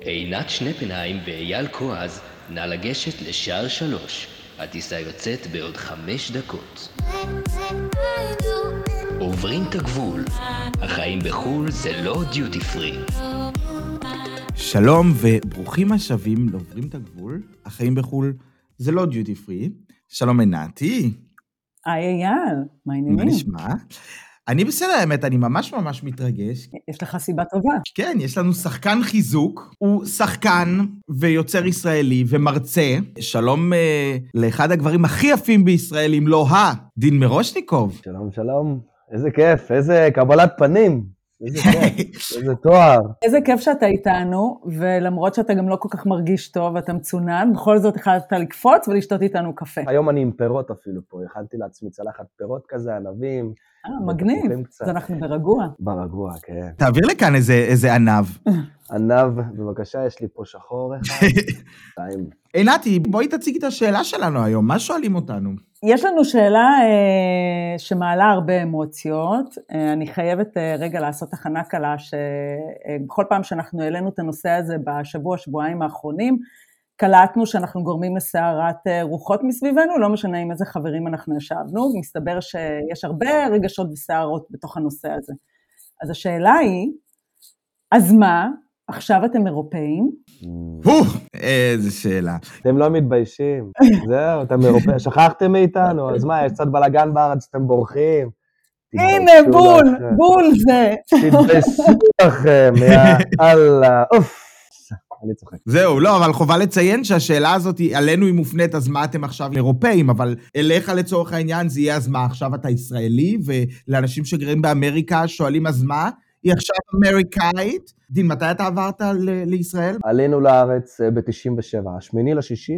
עינת שנפנהיים ואייל כועז, נא לגשת לשער שלוש. הטיסה יוצאת בעוד חמש דקות. עוברים את הגבול. החיים בחו"ל זה לא דיוטי פרי. שלום וברוכים השבים לעוברים את הגבול. החיים בחו"ל זה לא דיוטי פרי. שלום עינתי. היי אייל, מה העניינים? מה נשמע? אני בסדר, האמת, אני ממש ממש מתרגש. יש לך סיבה טובה. כן, יש לנו שחקן חיזוק. הוא שחקן ויוצר ישראלי ומרצה. שלום אה, לאחד הגברים הכי יפים בישראל, אם לא ה, דין מרושניקוב. שלום, שלום. איזה כיף, איזה קבלת פנים. איזה כיף, איזה תואר. איזה כיף שאתה איתנו, ולמרות שאתה גם לא כל כך מרגיש טוב ואתה מצונן, בכל זאת החלטת לקפוץ ולשתות איתנו קפה. היום אני עם פירות אפילו פה, הכנתי לעצמי צלחת פירות כזה, ענבים. אה, מגניב. אז אנחנו ברגוע. ברגוע, כן. תעביר לכאן איזה, איזה ענב. ענב, בבקשה, יש לי פה שחור אחד. שתיים. עינתי, בואי תציגי את השאלה שלנו היום, מה שואלים אותנו? יש לנו שאלה אה, שמעלה הרבה אמוציות. אה, אני חייבת אה, רגע לעשות הכנה קלה, שבכל פעם שאנחנו העלינו את הנושא הזה בשבוע, שבועיים האחרונים, קלטנו שאנחנו גורמים לסערת אה, רוחות מסביבנו, לא משנה עם איזה חברים אנחנו ישבנו, מסתבר שיש הרבה רגשות וסערות בתוך הנושא הזה. אז השאלה היא, אז מה, עכשיו אתם אירופאים, איזה שאלה. אתם לא מתביישים. זהו, אתם אירופאים, שכחתם מאיתנו, אז מה, יש קצת בלאגן בארץ, אתם בורחים. הנה בול. בול זה. תתביישו לכם, יא אללה, אוף. אני צוחק. זהו, לא, אבל חובה לציין שהשאלה הזאת, היא- עלינו היא מופנית, אז מה אתם עכשיו אירופאים, אבל אליך לצורך העניין זה יהיה אז מה, עכשיו אתה ישראלי, ולאנשים שגרים באמריקה שואלים אז מה, היא עכשיו אמריקאית. דין, מתי אתה עברת לישראל? עלינו לארץ ב-97, השמיני לשישי,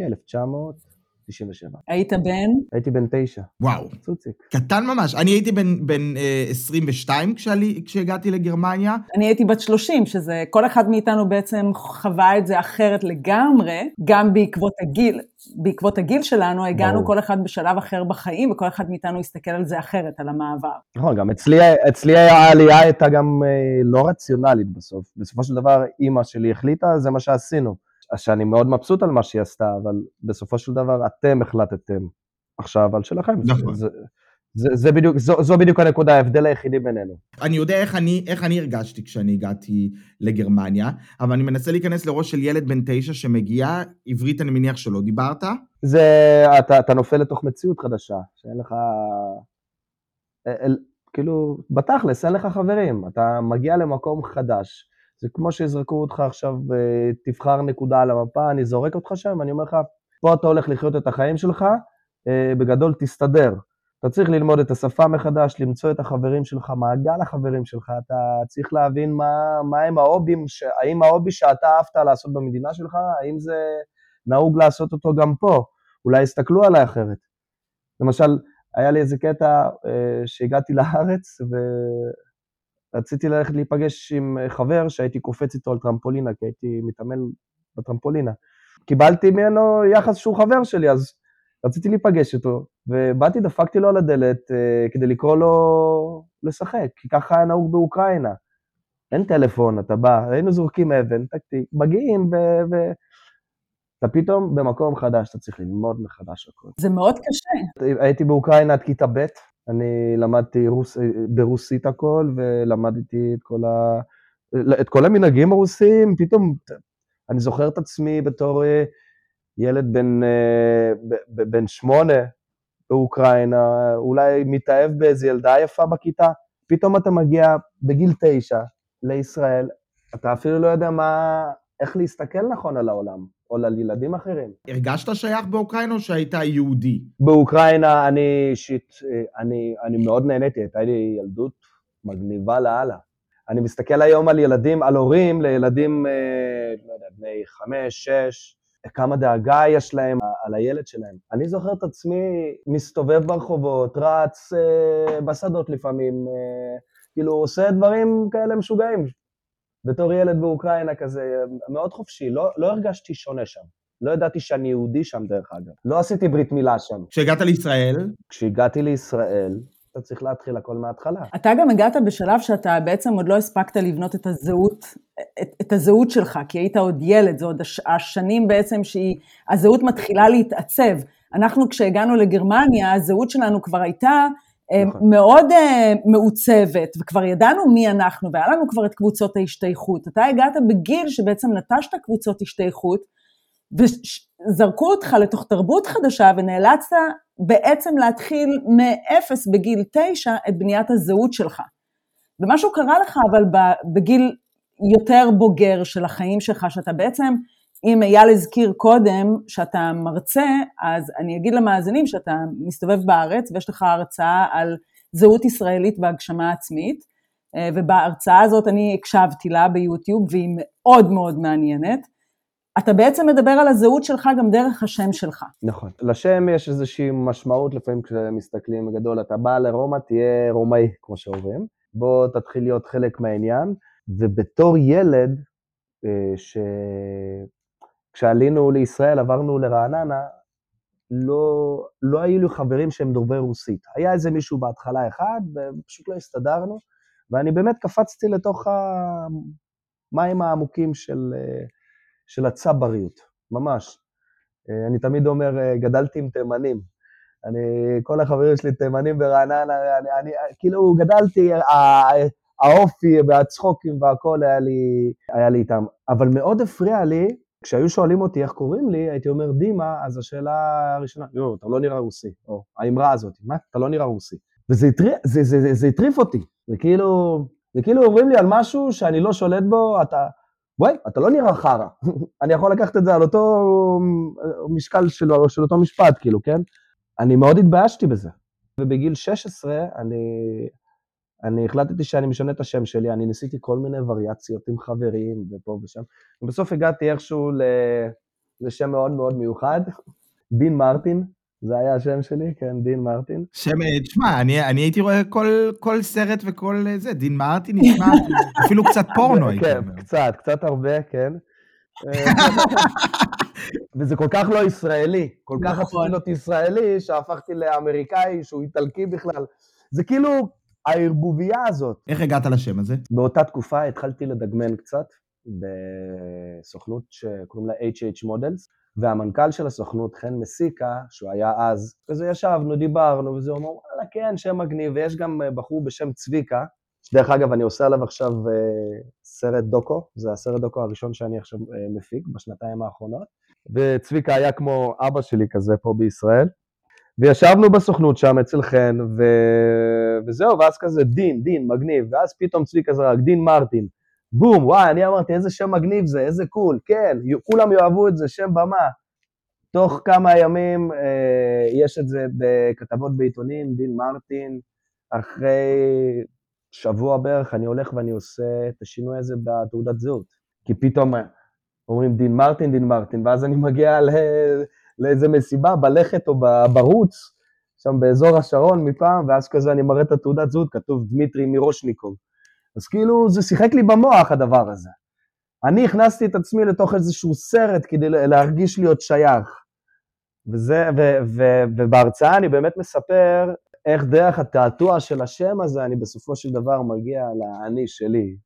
1997. היית בן? הייתי בן תשע, וואו, צוציק. קטן ממש. אני הייתי בן, בן אה, 22 כשעלי, כשהגעתי לגרמניה. אני הייתי בת 30, שזה, כל אחד מאיתנו בעצם חווה את זה אחרת לגמרי, גם בעקבות הגיל, בעקבות הגיל שלנו, הגענו ברור. כל אחד בשלב אחר בחיים, וכל אחד מאיתנו הסתכל על זה אחרת, על המעבר. נכון, גם אצלי, אצלי העלייה הייתה גם אה, לא רציונלית בסוף. בסופו של דבר, אימא שלי החליטה, זה מה שעשינו. שאני מאוד מבסוט על מה שהיא עשתה, אבל בסופו של דבר אתם החלטתם עכשיו על שלכם. נכון. זה, זה, זה בדיוק, זו, זו בדיוק הנקודה, ההבדל היחידי בינינו. אני יודע איך אני, איך אני הרגשתי כשאני הגעתי לגרמניה, אבל אני מנסה להיכנס לראש של ילד בן תשע שמגיע, עברית אני מניח שלא דיברת. זה, אתה, אתה נופל לתוך מציאות חדשה, שאין לך, אל, כאילו, בתכלס, אין לך חברים, אתה מגיע למקום חדש. זה כמו שיזרקו אותך עכשיו, אה, תבחר נקודה על המפה, אני זורק אותך שם, אני אומר לך, פה אתה הולך לחיות את החיים שלך, אה, בגדול תסתדר. אתה צריך ללמוד את השפה מחדש, למצוא את החברים שלך, מעגל החברים שלך, אתה צריך להבין מה, מה הם ההובים, ש... האם ההובי שאתה אהבת לעשות במדינה שלך, האם זה נהוג לעשות אותו גם פה, אולי יסתכלו עליי אחרת. למשל, היה לי איזה קטע אה, שהגעתי לארץ ורציתי ללכת להיפגש עם אה, חבר שהייתי קופץ איתו על טרמפולינה, כי הייתי מתאמן בטרמפולינה. קיבלתי ממנו יחס שהוא חבר שלי, אז רציתי להיפגש איתו, ובאתי, דפקתי לו על הדלת אה, כדי לקרוא לו לשחק, כי ככה היה נהוג באוקראינה. אין טלפון, אתה בא, היינו זורקים אבן, טקטי, מגיעים ו... ו... אתה פתאום במקום חדש, אתה צריך ללמוד מחדש הכול. זה מאוד קשה. הייתי באוקראינה עד כיתה ב', אני למדתי רוס, ברוסית הכל, ולמדתי את כל, ה, את כל המנהגים הרוסיים, פתאום אני זוכר את עצמי בתור אה, ילד בן, אה, בן שמונה באוקראינה, אולי מתאהב באיזו ילדה יפה בכיתה, פתאום אתה מגיע בגיל תשע לישראל, אתה אפילו לא יודע מה, איך להסתכל נכון על העולם, או על ילדים אחרים. הרגשת שייך באוקראינה או שהיית יהודי? באוקראינה אני אישית, אני, אני מאוד נהניתי, הייתה לי ילדות מגניבה לאללה. אני מסתכל היום על ילדים, על הורים לילדים, אה, לא יודע, בני חמש, שש, כמה דאגה יש להם על הילד שלהם. אני זוכר את עצמי מסתובב ברחובות, רץ אה, בשדות לפעמים, אה, כאילו עושה דברים כאלה משוגעים. בתור ילד באוקראינה כזה, מאוד חופשי, לא, לא הרגשתי שונה שם. לא ידעתי שאני יהודי שם דרך אגב. לא עשיתי ברית מילה שם. כשהגעת לישראל, כשהגעתי לישראל, אתה צריך להתחיל הכל מההתחלה. אתה גם הגעת בשלב שאתה בעצם עוד לא הספקת לבנות את הזהות, את, את הזהות שלך, כי היית עוד ילד, זה עוד הש, השנים בעצם שהזהות מתחילה להתעצב. אנחנו כשהגענו לגרמניה, הזהות שלנו כבר הייתה נכון. מאוד uh, מעוצבת, וכבר ידענו מי אנחנו, והיה לנו כבר את קבוצות ההשתייכות. אתה הגעת בגיל שבעצם נטשת קבוצות השתייכות, וזרקו אותך לתוך תרבות חדשה, ונאלצת בעצם להתחיל מאפס בגיל תשע את בניית הזהות שלך. ומשהו קרה לך אבל בגיל יותר בוגר של החיים שלך, שאתה בעצם, אם אייל הזכיר קודם שאתה מרצה, אז אני אגיד למאזינים שאתה מסתובב בארץ ויש לך הרצאה על זהות ישראלית והגשמה עצמית, אה, ובהרצאה הזאת אני הקשבתי לה ביוטיוב והיא מאוד מאוד מעניינת. אתה בעצם מדבר על הזהות שלך גם דרך השם שלך. נכון. לשם יש איזושהי משמעות לפעמים כשמסתכלים בגדול, אתה בא לרומא, תהיה רומאי, כמו שאומרים. בוא תתחיל להיות חלק מהעניין. ובתור ילד, אה, ש... כשעלינו לישראל, עברנו לרעננה, לא, לא היו לי חברים שהם דוברי רוסית. היה איזה מישהו בהתחלה אחד, ופשוט לא הסתדרנו, ואני באמת קפצתי לתוך המים העמוקים של, של הצבריות, ממש. אני תמיד אומר, גדלתי עם תימנים. אני, כל החברים שלי תימנים ברעננה, אני, אני, כאילו גדלתי, האופי והצחוקים והכל היה לי, היה לי איתם. אבל מאוד הפריע לי, כשהיו שואלים אותי איך קוראים לי, הייתי אומר דימה, אז השאלה הראשונה, יואו, אתה לא נראה רוסי, או האמרה הזאת, מה? אתה לא נראה רוסי. וזה הטריף, זה, זה, זה, זה הטריף אותי, זה כאילו, זה כאילו אומרים לי על משהו שאני לא שולט בו, אתה, וואי, אתה לא נראה חרא. אני יכול לקחת את זה על אותו משקל של, של אותו משפט, כאילו, כן? אני מאוד התביישתי בזה. ובגיל 16 אני, אני החלטתי שאני משנה את השם שלי, אני ניסיתי כל מיני וריאציות עם חברים ופה ושם, ובסוף הגעתי איכשהו לשם מאוד מאוד מיוחד, דין מרטין, זה היה השם שלי, כן, דין מרטין. שם, תשמע, אני, אני הייתי רואה כל, כל סרט וכל אה, זה, דין מרטין נשמע אפילו קצת פורנו, הייתי כן, אומר. כן, קצת, קצת הרבה, כן. אה, וזה כל כך לא ישראלי, כל כך רציתי נכון. להיות ישראלי, שהפכתי לאמריקאי שהוא איטלקי בכלל. זה כאילו הערבוביה הזאת. איך הגעת לשם הזה? באותה תקופה התחלתי לדגמן קצת בסוכנות שקוראים לה HH Models. והמנכ"ל של הסוכנות, חן מסיקה, שהוא היה אז, כזה ישבנו, דיברנו, וזה אומר, וואלה, כן, שם מגניב, ויש גם אה, בחור בשם צביקה, שדרך אגב, אני עושה עליו עכשיו uh, סרט דוקו, זה הסרט דוקו הראשון שאני עכשיו uh, מפיק בשנתיים האחרונות, וצביקה היה כמו אבא שלי כזה פה בישראל, וישבנו בסוכנות שם אצל חן, ו... וזהו, ואז כזה דין, דין, מגניב, ואז פתאום צביקה זרק, דין מרטין, בום, וואי, אני אמרתי, איזה שם מגניב זה, איזה קול, כן, כולם יאהבו את זה, שם במה. תוך כמה ימים אה, יש את זה בכתבות בעיתונים, דין מרטין, אחרי שבוע בערך אני הולך ואני עושה את השינוי הזה בתעודת זהות. כי פתאום אומרים דין מרטין, דין מרטין, ואז אני מגיע ל... לאיזה מסיבה בלכת או ברוץ, שם באזור השרון מפעם, ואז כזה אני מראה את התעודת זהות, כתוב דמיטרי מירושניקוב. אז כאילו זה שיחק לי במוח הדבר הזה. אני הכנסתי את עצמי לתוך איזשהו סרט כדי להרגיש להיות שייך. וזה, ו, ו, ובהרצאה אני באמת מספר איך דרך התעתוע של השם הזה אני בסופו של דבר מגיע לאני שלי,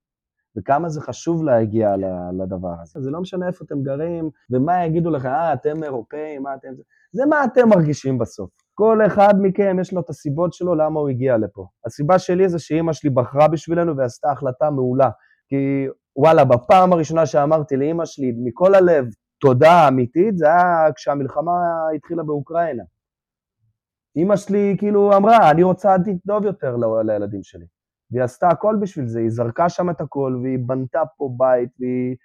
וכמה זה חשוב להגיע לדבר הזה. זה לא משנה איפה אתם גרים, ומה יגידו לכם, אה, אתם אירופאים, מה אתם... זה מה אתם מרגישים בסוף. כל אחד מכם יש לו את הסיבות שלו למה הוא הגיע לפה. הסיבה שלי זה שאימא שלי בחרה בשבילנו ועשתה החלטה מעולה. כי וואלה, בפעם הראשונה שאמרתי לאימא שלי מכל הלב תודה אמיתית, זה היה כשהמלחמה התחילה באוקראינה. אימא שלי כאילו אמרה, אני רוצה עתיד טוב יותר לילדים שלי. והיא עשתה הכל בשביל זה, היא זרקה שם את הכל, והיא בנתה פה בית, והיא...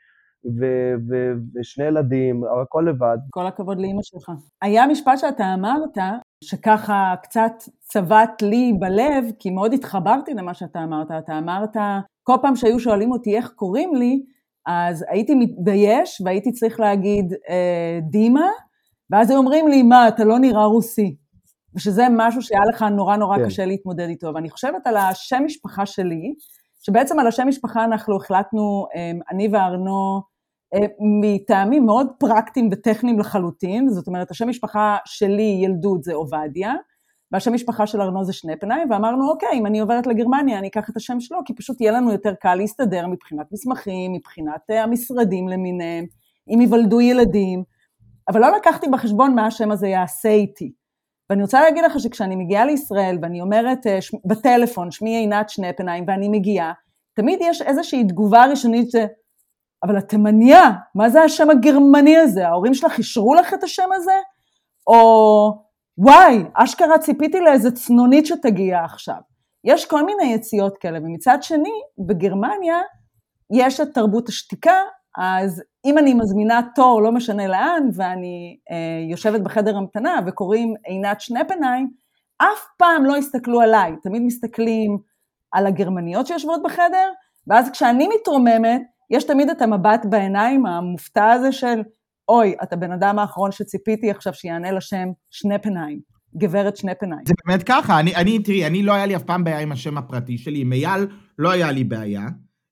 ו- ו- ושני ילדים, הכל לבד. כל הכבוד לאימא שלך. היה משפט שאתה אמרת, שככה קצת צבט לי בלב, כי מאוד התחברתי למה שאתה אמרת. אתה אמרת, כל פעם שהיו שואלים אותי איך קוראים לי, אז הייתי מתבייש והייתי צריך להגיד אה, דימה, ואז היו אומרים לי, מה, אתה לא נראה רוסי. ושזה משהו שהיה לך נורא נורא כן. קשה להתמודד איתו. ואני חושבת על השם משפחה שלי, שבעצם על השם משפחה אנחנו החלטנו, אה, אני וארנו, אה, מטעמים מאוד פרקטיים וטכניים לחלוטין, זאת אומרת, השם משפחה שלי, ילדות, זה עובדיה, והשם משפחה של ארנו זה שנפנהיים, ואמרנו, אוקיי, אם אני עוברת לגרמניה, אני אקח את השם שלו, כי פשוט יהיה לנו יותר קל להסתדר מבחינת מסמכים, מבחינת uh, המשרדים למיניהם, אם ייוולדו ילדים, אבל לא לקחתי בחשבון מה השם הזה יעשה איתי. ואני רוצה להגיד לך שכשאני מגיעה לישראל ואני אומרת uh, ש... בטלפון, שמי עינת שנפנהיים, ואני מגיעה, תמיד יש איזושהי תגובה ראשונית ש... אבל את תימניה, מה זה השם הגרמני הזה? ההורים שלך אישרו לך את השם הזה? או וואי, אשכרה ציפיתי לאיזה צנונית שתגיע עכשיו. יש כל מיני יציאות כאלה, ומצד שני, בגרמניה יש את תרבות השתיקה, אז אם אני מזמינה תור, לא משנה לאן, ואני אה, יושבת בחדר המתנה וקוראים עינת שנפנהיים, אף פעם לא הסתכלו עליי, תמיד מסתכלים על הגרמניות שיושבות בחדר, ואז כשאני מתרוממת, יש תמיד את המבט בעיניים המופתע הזה של, אוי, אתה בן אדם האחרון שציפיתי עכשיו שיענה לשם שנפנהיים, גברת שנפנהיים. זה באמת ככה, אני, אני, תראי, אני לא היה לי אף פעם בעיה עם השם הפרטי שלי, עם אייל לא היה לי בעיה.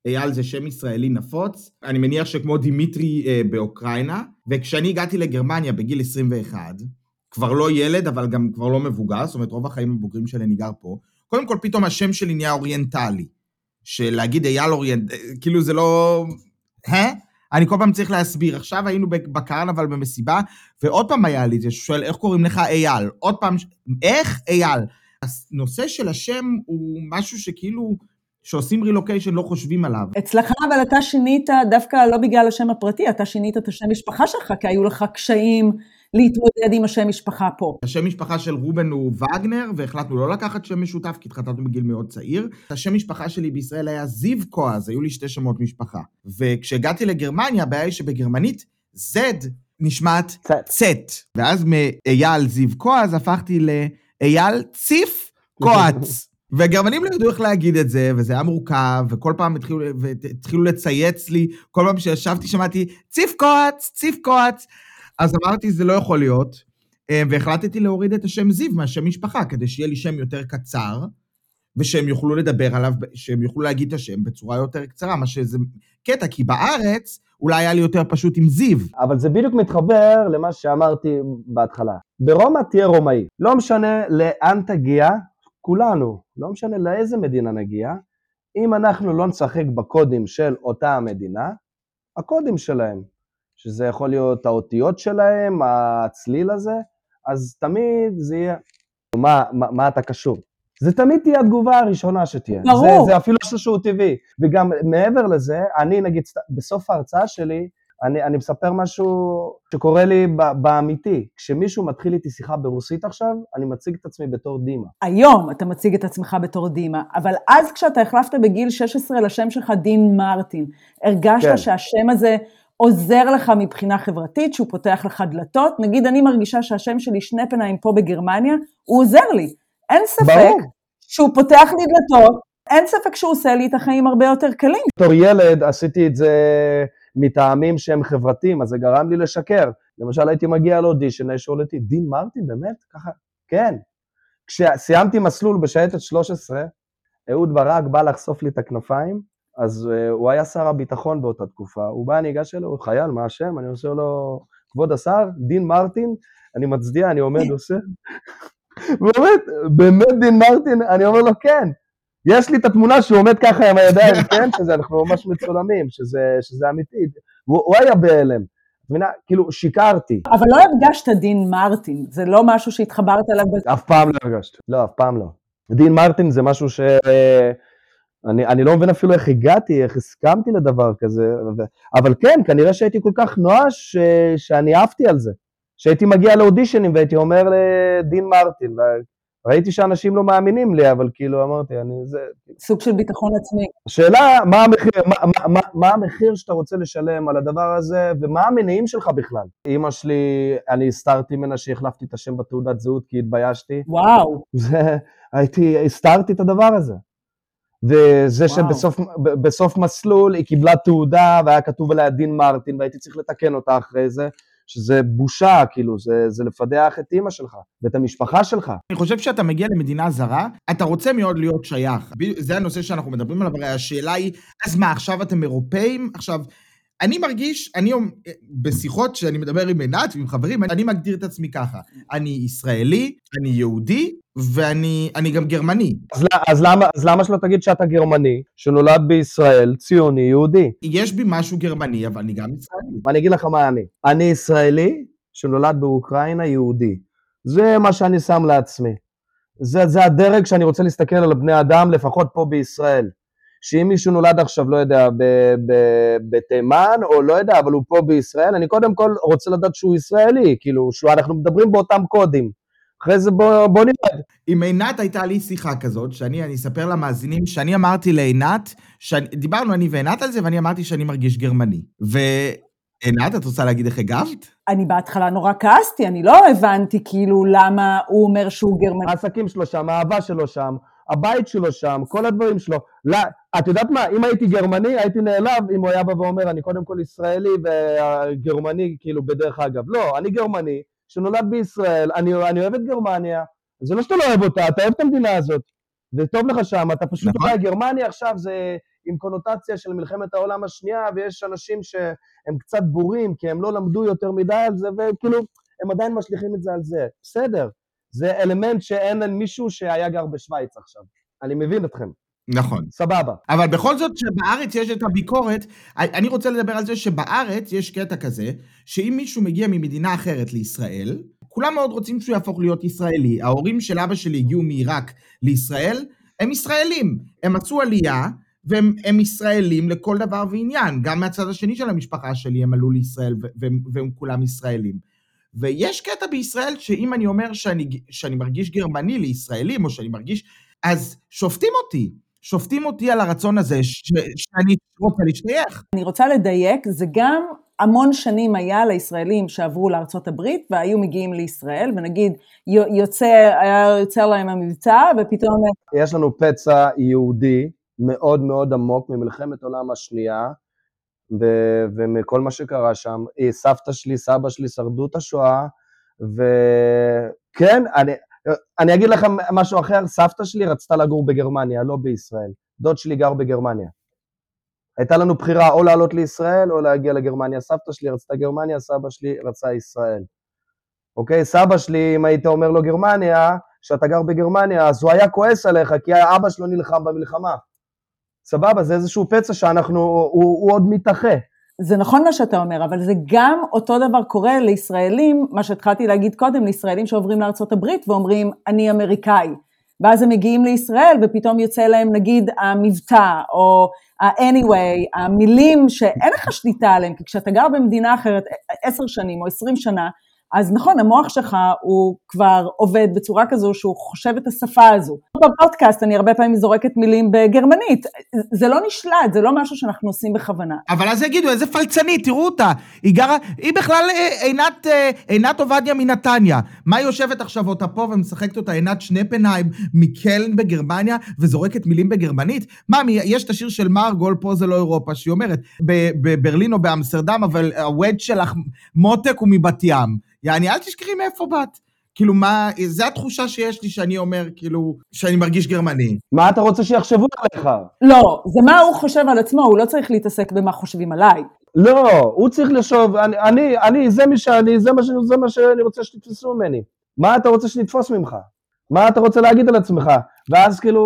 אייל זה שם ישראלי נפוץ, אני מניח שכמו דימיטרי אה, באוקראינה, וכשאני הגעתי לגרמניה בגיל 21, כבר לא ילד, אבל גם כבר לא מבוגר, זאת אומרת, רוב החיים הבוגרים שלי אני גר פה, קודם כל פתאום השם שלי נהיה oriental-י. שלהגיד אייל oriental, כאילו זה לא... אה? אני כל פעם צריך להסביר. עכשיו היינו בקרנבל במסיבה, ועוד פעם היה לי זה, שואל, איך קוראים לך אייל? עוד פעם, איך אייל? הנושא של השם הוא משהו שכאילו, שעושים רילוקיישן לא חושבים עליו. אצלך אבל אתה שינית דווקא לא בגלל השם הפרטי, אתה שינית את השם משפחה שלך, כי היו לך קשיים להתמודד עם השם משפחה פה. השם משפחה של רובן הוא וגנר, והחלטנו לא לקחת שם משותף, כי התחתנו בגיל מאוד צעיר. השם משפחה שלי בישראל היה זיו קואז, היו לי שתי שמות משפחה. וכשהגעתי לגרמניה, הבעיה היא שבגרמנית, Z נשמעת צט. ואז מאייל זיו קואז הפכתי לאייל ציף קואץ. והגרמנים לא ידעו איך להגיד את זה, וזה היה מורכב, וכל פעם התחילו, התחילו לצייץ לי, כל פעם שישבתי שמעתי, ציף קואץ. אז אמרתי, זה לא יכול להיות, אה, והחלטתי להוריד את השם זיו מהשם משפחה, כדי שיהיה לי שם יותר קצר, ושהם יוכלו לדבר עליו, שהם יוכלו להגיד את השם בצורה יותר קצרה, מה שזה קטע, כי בארץ אולי היה לי יותר פשוט עם זיו. אבל זה בדיוק מתחבר למה שאמרתי בהתחלה. ברומא תהיה רומאי. לא משנה לאן תגיע, כולנו, לא משנה לאיזה מדינה נגיע, אם אנחנו לא נשחק בקודים של אותה המדינה, הקודים שלהם, שזה יכול להיות האותיות שלהם, הצליל הזה, אז תמיד זה יהיה, מה, מה, מה אתה קשור? זה תמיד תהיה התגובה הראשונה שתהיה. ברור. זה, זה אפילו משהו שהוא טבעי. וגם מעבר לזה, אני נגיד, בסוף ההרצאה שלי, אני, אני מספר משהו שקורה לי באמיתי. כשמישהו מתחיל איתי שיחה ברוסית עכשיו, אני מציג את עצמי בתור דימה. היום אתה מציג את עצמך בתור דימה, אבל אז כשאתה החלפת בגיל 16 לשם שלך דין מרטין, הרגשת כן. שהשם הזה עוזר לך מבחינה חברתית, שהוא פותח לך דלתות. נגיד, אני מרגישה שהשם שלי שנפנהיים פה בגרמניה, הוא עוזר לי. אין ספק ברור. שהוא פותח לי דלתות, אין ספק שהוא עושה לי את החיים הרבה יותר קלים. בתור ילד עשיתי את זה מטעמים שהם חברתיים, אז זה גרם לי לשקר. למשל, הייתי מגיע לאודישן, היה שואל אותי, דין מרטין, באמת? ככה? כן. כשסיימתי מסלול בשייטת 13, אהוד ברק בא לחשוף לי את הכנפיים, אז uh, הוא היה שר הביטחון באותה תקופה, הוא בא, אני אגש אליו, חייל, מה השם? אני עושה לו, כבוד השר, דין מרטין, אני מצדיע, אני עומד, עושה, באמת, באמת דין מרטין, אני אומר לו, כן. יש לי את התמונה שהוא עומד ככה עם הידיים, כן, שזה, אנחנו ממש מצולמים, שזה, שזה אמיתי. הוא, הוא היה בהלם. מבינה, כאילו, שיקרתי. אבל לא הרגשת דין מרטין, זה לא משהו שהתחברת אליו. אף פעם לא הרגשתי, לא, אף פעם לא. דין מרטין זה משהו ש... אני, אני לא מבין אפילו איך הגעתי, איך הסכמתי לדבר כזה, ו... אבל כן, כנראה שהייתי כל כך נואש ש... שאני עפתי על זה. שהייתי מגיע לאודישנים והייתי אומר לדין מרטין, וראיתי שאנשים לא מאמינים לי, אבל כאילו אמרתי, אני זה... סוג של ביטחון עצמי. השאלה, מה המחיר, מה, מה, מה, מה המחיר שאתה רוצה לשלם על הדבר הזה, ומה המניעים שלך בכלל? אימא שלי, אני הסתרתי ממנה שהחלפתי את השם בתעודת זהות כי התביישתי. וואו. הייתי, הסתרתי את הדבר הזה. וזה וואו. שבסוף מסלול היא קיבלה תעודה והיה כתוב עליה דין מרטין והייתי צריך לתקן אותה אחרי זה, שזה בושה, כאילו, זה, זה לפדח את אימא שלך ואת המשפחה שלך. אני חושב שאתה מגיע למדינה זרה, אתה רוצה מאוד להיות שייך. זה הנושא שאנחנו מדברים עליו, הרי השאלה היא, אז מה, עכשיו אתם אירופאים? עכשיו, אני מרגיש, אני בשיחות שאני מדבר עם עינת ועם חברים, אני מגדיר את עצמי ככה, אני ישראלי, אני יהודי, ואני אני גם גרמני. אז, אז, למה, אז למה שלא תגיד שאתה גרמני, שנולד בישראל, ציוני, יהודי? יש בי משהו גרמני, אבל אני גם ישראלי. ואני אגיד לך מה אני. אני ישראלי שנולד באוקראינה, יהודי. זה מה שאני שם לעצמי. זה, זה הדרג שאני רוצה להסתכל על בני אדם, לפחות פה בישראל. שאם מישהו נולד עכשיו, לא יודע, בתימן, או לא יודע, אבל הוא פה בישראל, אני קודם כל רוצה לדעת שהוא ישראלי, כאילו, אנחנו מדברים באותם קודים. אחרי זה בוא, בוא נראה. עם עינת הייתה לי שיחה כזאת, שאני אני אספר למאזינים, שאני אמרתי לעינת, שאני, דיברנו אני ועינת על זה, ואני אמרתי שאני מרגיש גרמני. ועינת, את רוצה להגיד איך הגבת? אני בהתחלה נורא כעסתי, אני לא הבנתי כאילו למה הוא אומר שהוא גרמני. העסקים שלו שם, האהבה שלו שם, הבית שלו שם, כל הדברים שלו. לא, את יודעת מה, אם הייתי גרמני, הייתי נעלב אם הוא היה בא ואומר, אני קודם כל ישראלי וגרמני, כאילו, בדרך אגב. לא, אני גרמני, שנולד בישראל, אני, אני אוהב את גרמניה, זה לא שאתה לא אוהב אותה, אתה אוהב את המדינה הזאת, וטוב לך שם, אתה פשוט נכון. יודע, גרמניה עכשיו זה עם קונוטציה של מלחמת העולם השנייה, ויש אנשים שהם קצת בורים, כי הם לא למדו יותר מדי על זה, וכאילו, הם עדיין משליכים את זה על זה. בסדר, זה אלמנט שאין מישהו שהיה גר בשוויץ עכשיו. אני מבין אתכם. נכון. סבבה. אבל בכל זאת שבארץ יש את הביקורת, אני רוצה לדבר על זה שבארץ יש קטע כזה, שאם מישהו מגיע ממדינה אחרת לישראל, כולם מאוד רוצים שהוא יהפוך להיות ישראלי. ההורים של אבא שלי הגיעו מעיראק לישראל, הם ישראלים. הם עשו עלייה, והם ישראלים לכל דבר ועניין. גם מהצד השני של המשפחה שלי הם עלו לישראל, והם, והם כולם ישראלים. ויש קטע בישראל שאם אני אומר שאני, שאני מרגיש גרמני לישראלים, או שאני מרגיש... אז שופטים אותי. שופטים אותי על הרצון הזה ש- שאני רוצה להשתייך. אני רוצה לדייק, זה גם המון שנים היה לישראלים שעברו לארצות הברית והיו מגיעים לישראל, ונגיד יוצא, היה יוצא להם המבצע, ופתאום... יש לנו פצע יהודי מאוד מאוד עמוק ממלחמת העולם השנייה, ו- ומכל מה שקרה שם. סבתא שלי, סבא שלי שרדו את השואה, וכן, אני, אני אגיד לכם משהו אחר, סבתא שלי רצתה לגור בגרמניה, לא בישראל. דוד שלי גר בגרמניה. הייתה לנו בחירה או לעלות לישראל או להגיע לגרמניה. סבתא שלי רצתה גרמניה, סבא שלי רצה ישראל. אוקיי? סבא שלי, אם היית אומר לו גרמניה, שאתה גר בגרמניה, אז הוא היה כועס עליך, כי אבא שלו נלחם במלחמה. סבבה, זה איזשהו פצע שאנחנו, הוא, הוא עוד מתאחה. זה נכון מה שאתה אומר, אבל זה גם אותו דבר קורה לישראלים, מה שהתחלתי להגיד קודם, לישראלים שעוברים הברית ואומרים, אני אמריקאי. ואז הם מגיעים לישראל ופתאום יוצא להם נגיד המבטא או ה-anyway, המילים שאין לך שליטה עליהם, כי כשאתה גר במדינה אחרת עשר שנים או עשרים שנה, אז נכון, המוח שלך הוא כבר עובד בצורה כזו שהוא חושב את השפה הזו. בפודקאסט אני הרבה פעמים זורקת מילים בגרמנית, זה לא נשלט, זה לא משהו שאנחנו עושים בכוונה. אבל אז יגידו, איזה פלצנית, תראו אותה, היא גרה, היא בכלל אה, עינת, אה, עינת עובדיה מנתניה. מה היא יושבת עכשיו אותה פה ומשחקת אותה עינת שנפנהיים מקלן בגרמניה וזורקת מילים בגרמנית? מה, יש את השיר של מרגול, פה זה לא אירופה, שהיא אומרת, בברלין או באמסטרדם, אבל הווד שלך מותק הוא מבת ים. יעני, אל תשכחי מאיפה באת. כאילו, מה, זה התחושה שיש לי שאני אומר, כאילו, שאני מרגיש גרמני. מה אתה רוצה שיחשבו עליך? לא, זה מה הוא חושב על עצמו, הוא לא צריך להתעסק במה חושבים עליי. לא, הוא צריך לחשוב, אני, אני, אני זה מי שאני, זה מה, זה מה שאני רוצה שתתפסו ממני. מה אתה רוצה שנתפוס ממך? מה אתה רוצה להגיד על עצמך? ואז כאילו,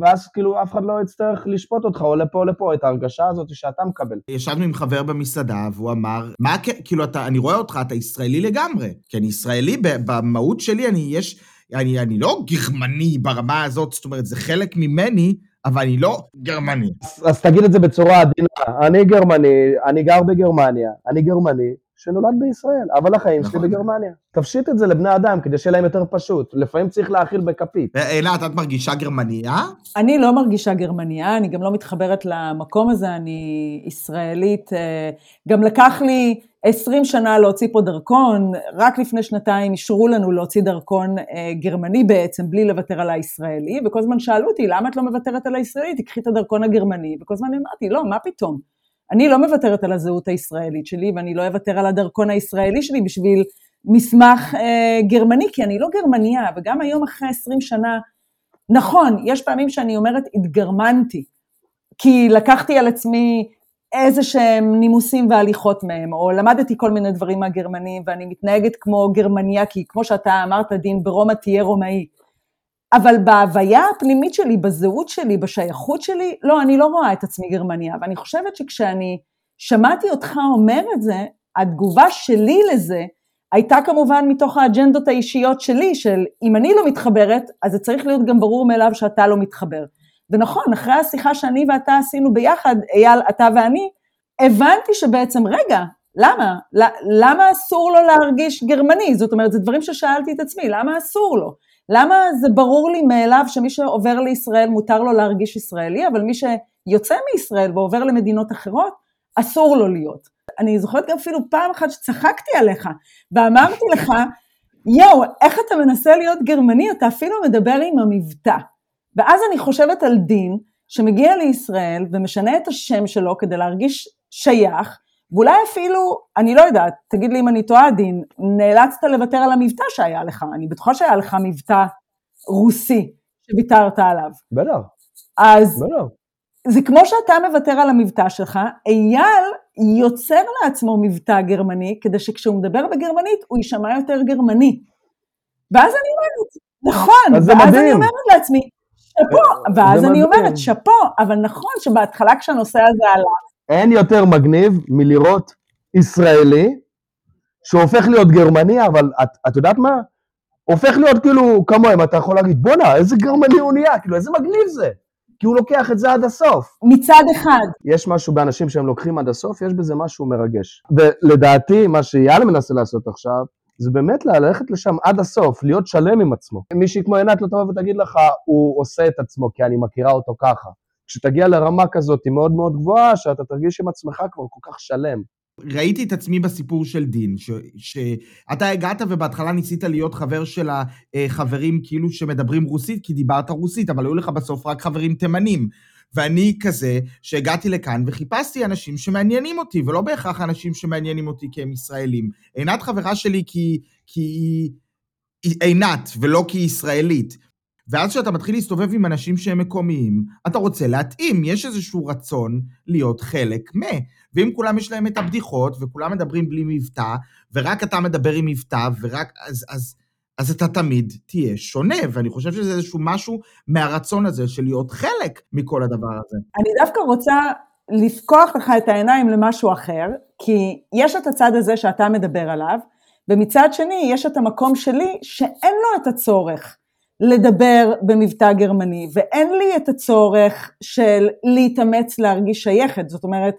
ואז כאילו אף אחד לא יצטרך לשפוט אותך או לפה או לפה, את ההרגשה הזאת שאתה מקבל. ישבנו עם חבר במסעדה, והוא אמר, מה, כאילו, אתה, אני רואה אותך, אתה ישראלי לגמרי. כי אני ישראלי, במהות שלי, אני יש, אני, אני לא גרמני ברמה הזאת, זאת אומרת, זה חלק ממני, אבל אני לא גרמני. אז, אז תגיד את זה בצורה עדינה, אני גרמני, אני גר בגרמניה, אני גרמני, שנולד בישראל, אבל החיים שלי נכון. בגרמניה. תפשיט את זה לבני אדם כדי שיהיה להם יותר פשוט. לפעמים צריך להאכיל בכפית. אילת, את מרגישה גרמניה? אני לא מרגישה גרמניה, אני גם לא מתחברת למקום הזה, אני ישראלית. אה, גם לקח לי 20 שנה להוציא פה דרכון, רק לפני שנתיים אישרו לנו להוציא דרכון אה, גרמני בעצם, בלי לוותר על הישראלי, וכל הזמן שאלו אותי, למה את לא מוותרת על הישראלי? תקחי את הדרכון הגרמני, וכל הזמן אמרתי, לא, מה פתאום? אני לא מוותרת על הזהות הישראלית שלי, ואני לא אוותר על הדרכון הישראלי שלי בשביל מסמך אה, גרמני, כי אני לא גרמניה, וגם היום אחרי 20 שנה, נכון, יש פעמים שאני אומרת, התגרמנתי, כי לקחתי על עצמי איזה שהם נימוסים והליכות מהם, או למדתי כל מיני דברים מהגרמנים, ואני מתנהגת כמו גרמניה, כי כמו שאתה אמרת, דין, ברומא תהיה רומאי. אבל בהוויה הפנימית שלי, בזהות שלי, בשייכות שלי, לא, אני לא רואה את עצמי גרמניה. ואני חושבת שכשאני שמעתי אותך אומר את זה, התגובה שלי לזה הייתה כמובן מתוך האג'נדות האישיות שלי, של אם אני לא מתחברת, אז זה צריך להיות גם ברור מאליו שאתה לא מתחבר. ונכון, אחרי השיחה שאני ואתה עשינו ביחד, אייל, אתה ואני, הבנתי שבעצם, רגע, למה? למה אסור לו להרגיש גרמני? זאת אומרת, זה דברים ששאלתי את עצמי, למה אסור לו? למה זה ברור לי מאליו שמי שעובר לישראל מותר לו להרגיש ישראלי, אבל מי שיוצא מישראל ועובר למדינות אחרות, אסור לו להיות. אני זוכרת גם אפילו פעם אחת שצחקתי עליך, ואמרתי לך, יואו, איך אתה מנסה להיות גרמני? אתה אפילו מדבר עם המבטא. ואז אני חושבת על דין, שמגיע לישראל ומשנה את השם שלו כדי להרגיש שייך, ואולי אפילו, אני לא יודעת, תגיד לי אם אני טועה, דין, נאלצת לוותר על המבטא שהיה לך, אני בטוחה שהיה לך מבטא רוסי שוויתרת עליו. בטח. אז בטח. זה כמו שאתה מוותר על המבטא שלך, אייל יוצר לעצמו מבטא גרמני, כדי שכשהוא מדבר בגרמנית הוא יישמע יותר גרמני. ואז אני אומרת, נכון, ואז מדהים. אני אומרת לעצמי, שאפו, ואז אני אומרת, שאפו, אבל נכון שבהתחלה כשהנושא הזה עלה, אין יותר מגניב מלראות ישראלי שהופך להיות גרמני, אבל את, את יודעת מה? הופך להיות כאילו כמוהם, אתה יכול להגיד, בואנה, איזה גרמני הוא נהיה, כאילו, איזה מגניב זה. כי הוא לוקח את זה עד הסוף. מצד אחד. יש משהו באנשים שהם לוקחים עד הסוף, יש בזה משהו מרגש. ולדעתי, מה שיאללה מנסה לעשות עכשיו, זה באמת ללכת לשם עד הסוף, להיות שלם עם עצמו. מישהי כמו עינת לא תבוא ותגיד לך, הוא עושה את עצמו כי אני מכירה אותו ככה. כשתגיע לרמה כזאת היא מאוד מאוד גבוהה, שאתה תרגיש עם עצמך כבר כל כך שלם. ראיתי את עצמי בסיפור של דין, שאתה הגעת ובהתחלה ניסית להיות חבר של החברים כאילו שמדברים רוסית, כי דיברת רוסית, אבל היו לך בסוף רק חברים תימנים. ואני כזה שהגעתי לכאן וחיפשתי אנשים שמעניינים אותי, ולא בהכרח אנשים שמעניינים אותי כי הם ישראלים. עינת חברה שלי כי, כי היא עינת ולא כי היא ישראלית. ואז כשאתה מתחיל להסתובב עם אנשים שהם מקומיים, אתה רוצה להתאים, יש איזשהו רצון להיות חלק מ... ואם כולם יש להם את הבדיחות, וכולם מדברים בלי מבטא, ורק אתה מדבר עם מבטא, ורק... אז, אז, אז אתה תמיד תהיה שונה, ואני חושב שזה איזשהו משהו מהרצון הזה של להיות חלק מכל הדבר הזה. אני דווקא רוצה לפקוח לך את העיניים למשהו אחר, כי יש את הצד הזה שאתה מדבר עליו, ומצד שני יש את המקום שלי שאין לו את הצורך לדבר במבטא גרמני, ואין לי את הצורך של להתאמץ להרגיש שייכת, זאת אומרת,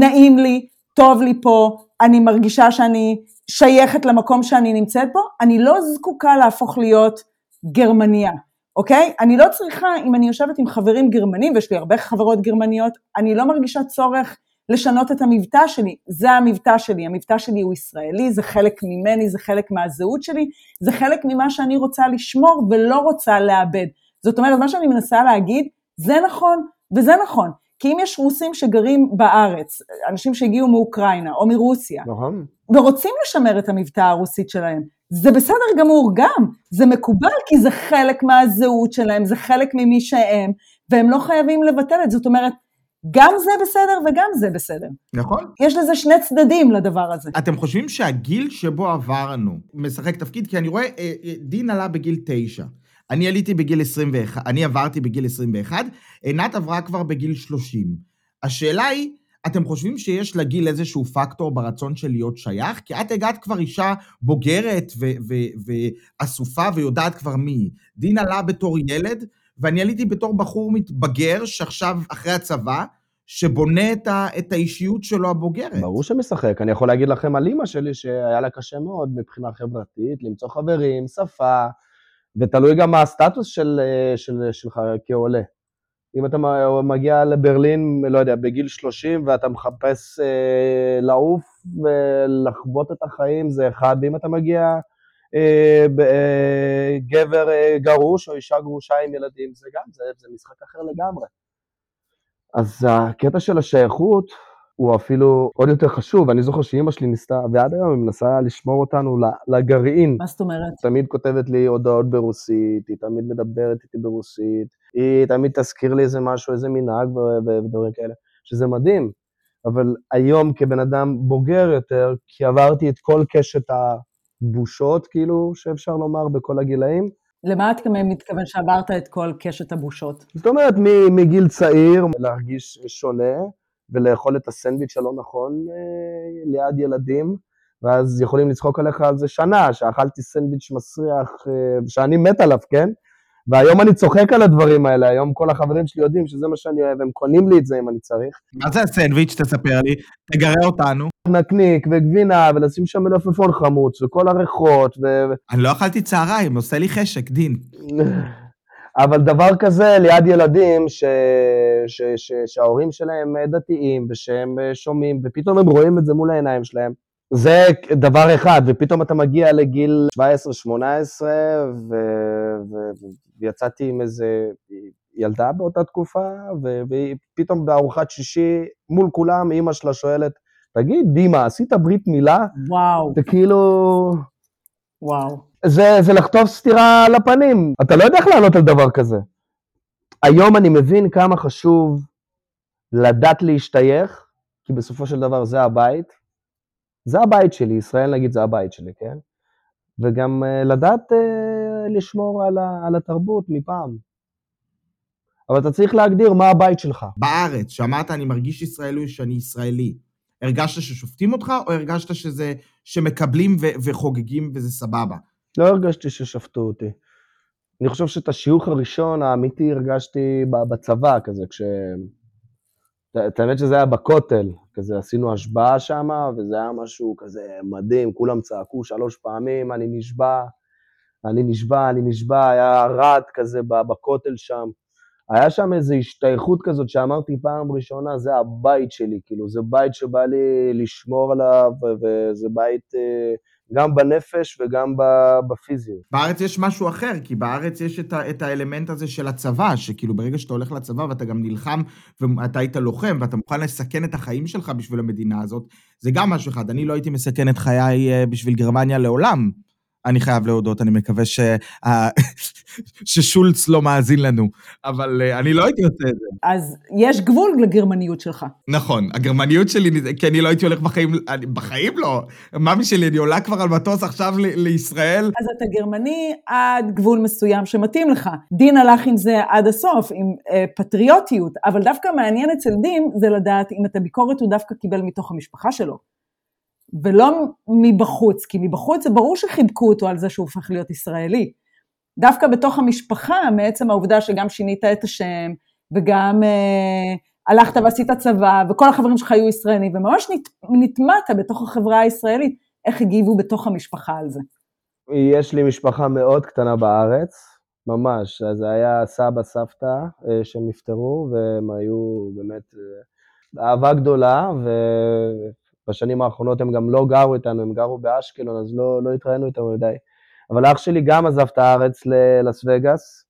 נעים לי, טוב לי פה, אני מרגישה שאני שייכת למקום שאני נמצאת בו, אני לא זקוקה להפוך להיות גרמניה, אוקיי? אני לא צריכה, אם אני יושבת עם חברים גרמנים, ויש לי הרבה חברות גרמניות, אני לא מרגישה צורך לשנות את המבטא שלי, זה המבטא שלי, המבטא שלי הוא ישראלי, זה חלק ממני, זה חלק מהזהות שלי, זה חלק ממה שאני רוצה לשמור ולא רוצה לאבד. זאת אומרת, מה שאני מנסה להגיד, זה נכון וזה נכון. כי אם יש רוסים שגרים בארץ, אנשים שהגיעו מאוקראינה או מרוסיה, נכון. ורוצים לשמר את המבטא הרוסית שלהם, זה בסדר גמור גם, זה מקובל כי זה חלק מהזהות שלהם, זה חלק ממי שהם, והם לא חייבים לבטל את זה. זאת אומרת, גם זה בסדר וגם זה בסדר. נכון. יש לזה שני צדדים לדבר הזה. אתם חושבים שהגיל שבו עברנו משחק תפקיד? כי אני רואה, אה, אה, דין עלה בגיל תשע. אני עליתי בגיל 21, אני עברתי בגיל 21, עינת עברה כבר בגיל 30. השאלה היא, אתם חושבים שיש לגיל איזשהו פקטור ברצון של להיות שייך? כי את הגעת כבר אישה בוגרת ואסופה ויודעת כבר מי. דין עלה בתור ילד, ואני עליתי בתור בחור מתבגר שעכשיו, אחרי הצבא, שבונה את, ה, את האישיות שלו הבוגרת. ברור שמשחק. אני יכול להגיד לכם על אימא שלי שהיה לה קשה מאוד מבחינה חברתית, למצוא חברים, שפה, ותלוי גם מה הסטטוס של, של, שלך כעולה. אם אתה מגיע לברלין, לא יודע, בגיל 30 ואתה מחפש אה, לעוף ולחוות את החיים, זה אחד, ואם אתה מגיע אה, אה, גבר אה, גרוש או אישה גרושה עם ילדים, זה גם, זה, זה משחק אחר לגמרי. אז הקטע של השייכות הוא אפילו עוד יותר חשוב. אני זוכר שאימא שלי ניסתה, ועד היום היא מנסה לשמור אותנו לגרעין. מה זאת אומרת? תמיד כותבת לי הודעות ברוסית, היא תמיד מדברת איתי ברוסית, היא תמיד תזכיר לי איזה משהו, איזה מנהג ודברים כאלה, שזה מדהים. אבל היום כבן אדם בוגר יותר, כי עברתי את כל קשת ה... בושות, כאילו, שאפשר לומר, בכל הגילאים. למה אתה מתכוון שעברת את כל קשת הבושות? זאת אומרת, מגיל צעיר להרגיש שונה ולאכול את הסנדוויץ' הלא נכון אה, ליד ילדים, ואז יכולים לצחוק עליך על זה שנה, שאכלתי סנדוויץ' מסריח, אה, שאני מת עליו, כן? והיום אני צוחק על הדברים האלה, היום כל החברים שלי יודעים שזה מה שאני אוהב, הם קונים לי את זה אם אני צריך. מה זה הסנדוויץ'? תספר לי, תגרה אותנו. נקניק וגבינה, ולשים שם מלפפון חמוץ, וכל הריחות, ו... אני לא אכלתי צהריים, עושה לי חשק, דין. אבל דבר כזה ליד ילדים ש... ש... ש... שההורים שלהם דתיים, ושהם שומעים, ופתאום הם רואים את זה מול העיניים שלהם. זה דבר אחד, ופתאום אתה מגיע לגיל 17-18, ו... ו... ויצאתי עם איזה ילדה באותה תקופה, ו... ופתאום בארוחת שישי, מול כולם, אימא שלה שואלת, תגיד, דימה, עשית ברית מילה? וואו. זה כאילו... וואו. זה, זה לחטוף סטירה לפנים. אתה לא יודע איך לענות על דבר כזה. היום אני מבין כמה חשוב לדעת להשתייך, כי בסופו של דבר זה הבית. זה הבית שלי, ישראל נגיד זה הבית שלי, כן? וגם uh, לדעת uh, לשמור על, ה, על התרבות מפעם. אבל אתה צריך להגדיר מה הבית שלך. בארץ, שאמרת אני מרגיש ישראלי שאני ישראלי, הרגשת ששופטים אותך, או הרגשת שזה, שמקבלים ו- וחוגגים וזה סבבה? לא הרגשתי ששפטו אותי. אני חושב שאת השיוך הראשון האמיתי הרגשתי בצבא, כזה, כש... את האמת שזה היה בכותל, כזה עשינו השבעה שם, וזה היה משהו כזה מדהים, כולם צעקו שלוש פעמים, אני נשבע, אני נשבע, אני נשבע, היה רעד כזה בכותל שם. היה שם איזו השתייכות כזאת שאמרתי פעם ראשונה, זה הבית שלי, כאילו, זה בית שבא לי לשמור עליו, וזה בית אה, גם בנפש וגם בפיזיות. בארץ יש משהו אחר, כי בארץ יש את, ה- את האלמנט הזה של הצבא, שכאילו ברגע שאתה הולך לצבא ואתה גם נלחם, ואתה היית לוחם, ואתה מוכן לסכן את החיים שלך בשביל המדינה הזאת, זה גם משהו אחד. אני לא הייתי מסכן את חיי אה, בשביל גרמניה לעולם. אני חייב להודות, אני מקווה ש... ששולץ לא מאזין לנו, אבל uh, אני לא הייתי עושה את זה. אז יש גבול לגרמניות שלך. נכון, הגרמניות שלי, כי אני לא הייתי הולך בחיים, אני, בחיים לא. ממי שלי, אני עולה כבר על מטוס עכשיו ל- לישראל. אז אתה גרמני עד גבול מסוים שמתאים לך. דין הלך עם זה עד הסוף, עם uh, פטריוטיות, אבל דווקא מעניין אצל דין זה לדעת אם את הביקורת הוא דווקא קיבל מתוך המשפחה שלו. ולא מבחוץ, כי מבחוץ זה ברור שחיבקו אותו על זה שהוא הופך להיות ישראלי. דווקא בתוך המשפחה, מעצם העובדה שגם שינית את השם, וגם אה, הלכת ועשית צבא, וכל החברים שלך היו ישראלים, וממש נת, נטמעת בתוך החברה הישראלית, איך הגיבו בתוך המשפחה על זה? יש לי משפחה מאוד קטנה בארץ, ממש. אז זה היה סבא, סבתא אה, שהם נפטרו, והם היו באמת אה, אהבה גדולה, ובשנים האחרונות הם גם לא גרו איתנו, הם גרו באשקלון, אז לא, לא התראינו איתם מדי. אבל אח שלי גם עזב את הארץ ללאס וגאס,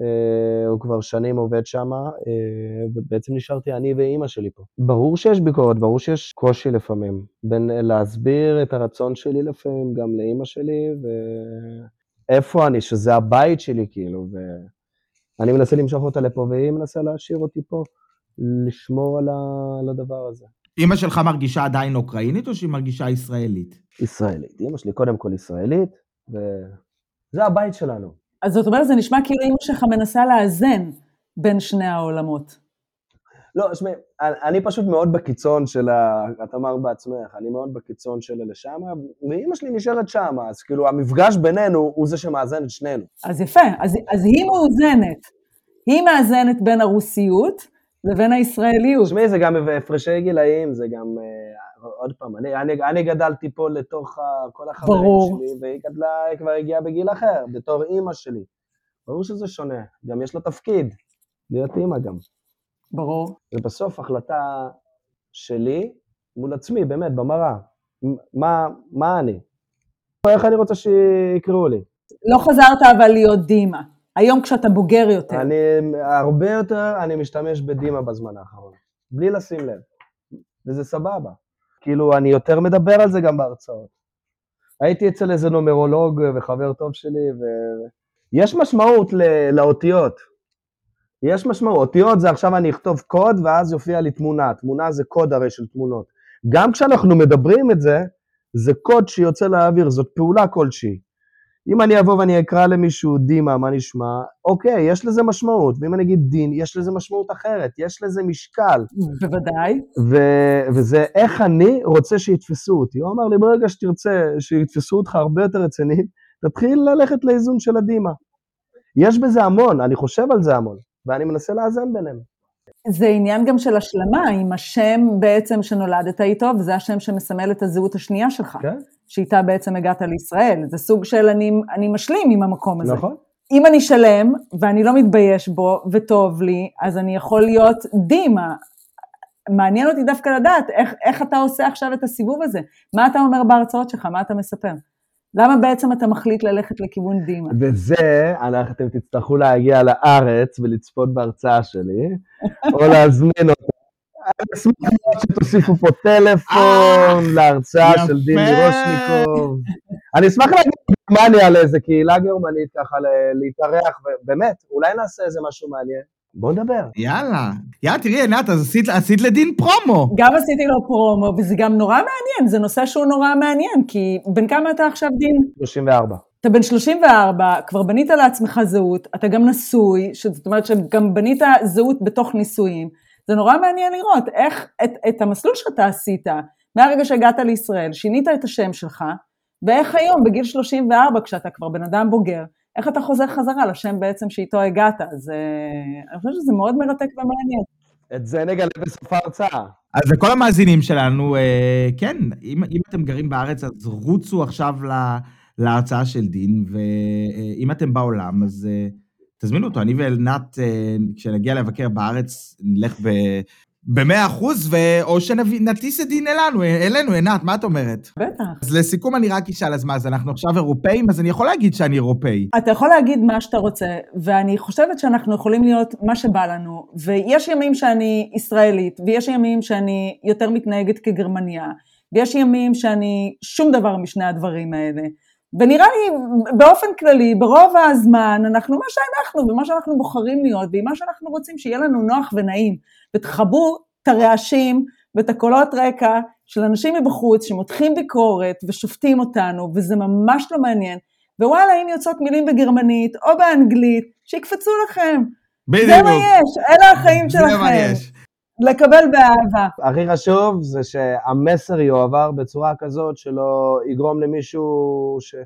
Uh, הוא כבר שנים עובד שם, uh, ובעצם נשארתי אני ואימא שלי פה. ברור שיש ביקורת, ברור שיש קושי לפעמים, בין להסביר את הרצון שלי לפעמים גם לאימא שלי, ואיפה אני, שזה הבית שלי כאילו, ואני מנסה למשוך אותה לפה, והיא מנסה להשאיר אותי פה, לשמור על. על הדבר הזה. אימא שלך מרגישה עדיין אוקראינית או שהיא מרגישה ישראלית? ישראלית. אימא שלי קודם כל ישראלית, וזה הבית שלנו. אז זאת אומרת, זה נשמע כאילו אמא שלך מנסה לאזן בין שני העולמות. לא, תשמעי, אני פשוט מאוד בקיצון של ה... את אמרת בעצמך, אני מאוד בקיצון של אלה שמה, ואימא שלי נשארת שמה, אז כאילו המפגש בינינו הוא זה שמאזן את שנינו. אז יפה, אז, אז היא מאוזנת. היא מאזנת בין הרוסיות לבין הישראליות. תשמעי, זה גם הפרשי גילאים, זה גם... עוד פעם, אני, אני, אני גדלתי פה לתוך כל החברים ברור. שלי, והיא גדלה, היא כבר הגיעה בגיל אחר, בתור אימא שלי. ברור שזה שונה, גם יש לה תפקיד, להיות אימא גם. ברור. זה בסוף החלטה שלי מול עצמי, באמת, במראה. מה, מה אני? איך אני רוצה שיקראו לי? לא חזרת אבל להיות דימה. היום כשאתה בוגר יותר. אני, הרבה יותר, אני משתמש בדימה בזמן האחרון. בלי לשים לב. וזה סבבה. כאילו, אני יותר מדבר על זה גם בהרצאות. הייתי אצל איזה נומרולוג וחבר טוב שלי, ויש משמעות לאותיות. יש משמעות. אותיות זה עכשיו אני אכתוב קוד ואז יופיע לי תמונה. תמונה זה קוד הרי של תמונות. גם כשאנחנו מדברים את זה, זה קוד שיוצא לאוויר, זאת פעולה כלשהי. אם אני אבוא ואני אקרא למישהו דימה, מה נשמע? אוקיי, יש לזה משמעות. ואם אני אגיד דין, יש לזה משמעות אחרת, יש לזה משקל. בוודאי. ו- וזה איך אני רוצה שיתפסו אותי. הוא אמר לי, ברגע שתרצה שיתפסו אותך הרבה יותר רציני, תתחיל ללכת לאיזון של הדימה. יש בזה המון, אני חושב על זה המון, ואני מנסה לאזן ביניהם. זה עניין גם של השלמה עם השם בעצם שנולדת איתו, וזה השם שמסמל את הזהות השנייה שלך. כן. שאיתה בעצם הגעת לישראל. זה סוג של אני, אני משלים עם המקום הזה. נכון. אם אני שלם, ואני לא מתבייש בו, וטוב לי, אז אני יכול להיות דימה. מעניין אותי דווקא לדעת איך, איך אתה עושה עכשיו את הסיבוב הזה. מה אתה אומר בהרצאות שלך? מה אתה מספר? למה בעצם אתה מחליט ללכת לכיוון דימה? וזה, אתם תצטרכו להגיע לארץ ולצפות בהרצאה שלי, או להזמין אותה. אני אשמח מאוד שתוסיפו פה טלפון להרצאה יפה. של דימי רושניקוב. אני אשמח להגיד גרמניה על איזה קהילה גרמנית ככה להתארח, ובאמת, אולי נעשה איזה משהו מעניין. בואו נדבר. יאללה. יאללה, תראי, עינת, אז עשית, עשית לדין פרומו. גם עשיתי לו פרומו, וזה גם נורא מעניין, זה נושא שהוא נורא מעניין, כי בן כמה אתה עכשיו, דין? 34. אתה בן 34, כבר בנית לעצמך זהות, אתה גם נשוי, זאת אומרת שגם בנית זהות בתוך נישואים. זה נורא מעניין לראות איך את, את המסלול שאתה עשית, מהרגע שהגעת לישראל, שינית את השם שלך, ואיך היום, בגיל 34, כשאתה כבר בן אדם בוגר, איך אתה חוזר חזרה לשם בעצם שאיתו הגעת. אז אני חושבת שזה מאוד מרתק ומעניין. את זה נגלה בסוף ההרצאה. אז לכל המאזינים שלנו, אה, כן, אם, אם אתם גרים בארץ, אז רוצו עכשיו ל, להרצאה של דין, ואם אתם בעולם, אז אה, תזמינו אותו. אני ואלנת, אה, כשנגיע לבקר בארץ, נלך ב... במאה אחוז, או שנטיס את דין אלינו, אלינו, עינת, מה את אומרת? בטח. אז לסיכום אני רק אשאל, אז מה, אז אנחנו עכשיו אירופאים? אז אני יכול להגיד שאני אירופאי. אתה יכול להגיד מה שאתה רוצה, ואני חושבת שאנחנו יכולים להיות מה שבא לנו, ויש ימים שאני ישראלית, ויש ימים שאני יותר מתנהגת כגרמניה, ויש ימים שאני שום דבר משני הדברים האלה. ונראה לי, באופן כללי, ברוב הזמן, אנחנו מה שאנחנו, ומה שאנחנו בוחרים להיות, ועם מה שאנחנו רוצים שיהיה לנו נוח ונעים. ותכבו את הרעשים ואת הקולות רקע של אנשים מבחוץ שמותחים ביקורת ושופטים אותנו, וזה ממש לא מעניין. ווואלה, אם יוצאות מילים בגרמנית או באנגלית, שיקפצו לכם. זה מה יש, אלה החיים זה מה שלכם. יש. לקבל באהבה. הכי חשוב זה שהמסר יועבר בצורה כזאת שלא יגרום למישהו ש... אה,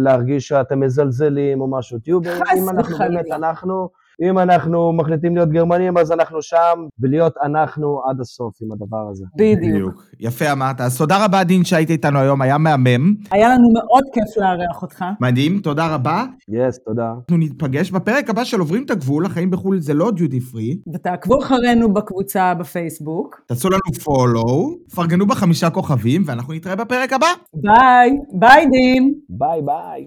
להרגיש שאתם מזלזלים או משהו. תהיו, אם אנחנו. באמת, אנחנו, אם אנחנו מחליטים להיות גרמנים, אז אנחנו שם, ולהיות אנחנו עד הסוף עם הדבר הזה. בדיוק. יפה אמרת. אז תודה רבה, דין, שהיית איתנו היום, היה מהמם. היה לנו מאוד כיף לארח אותך. מדהים, תודה רבה. יס, תודה. אנחנו ניפגש בפרק הבא של עוברים את הגבול, החיים בחו"ל זה לא דיוטי פרי. ותעקבו אחרינו בקבוצה בפייסבוק. תעשו לנו פולו, פרגנו בחמישה כוכבים, ואנחנו נתראה בפרק הבא. ביי, ביי דין. ביי ביי.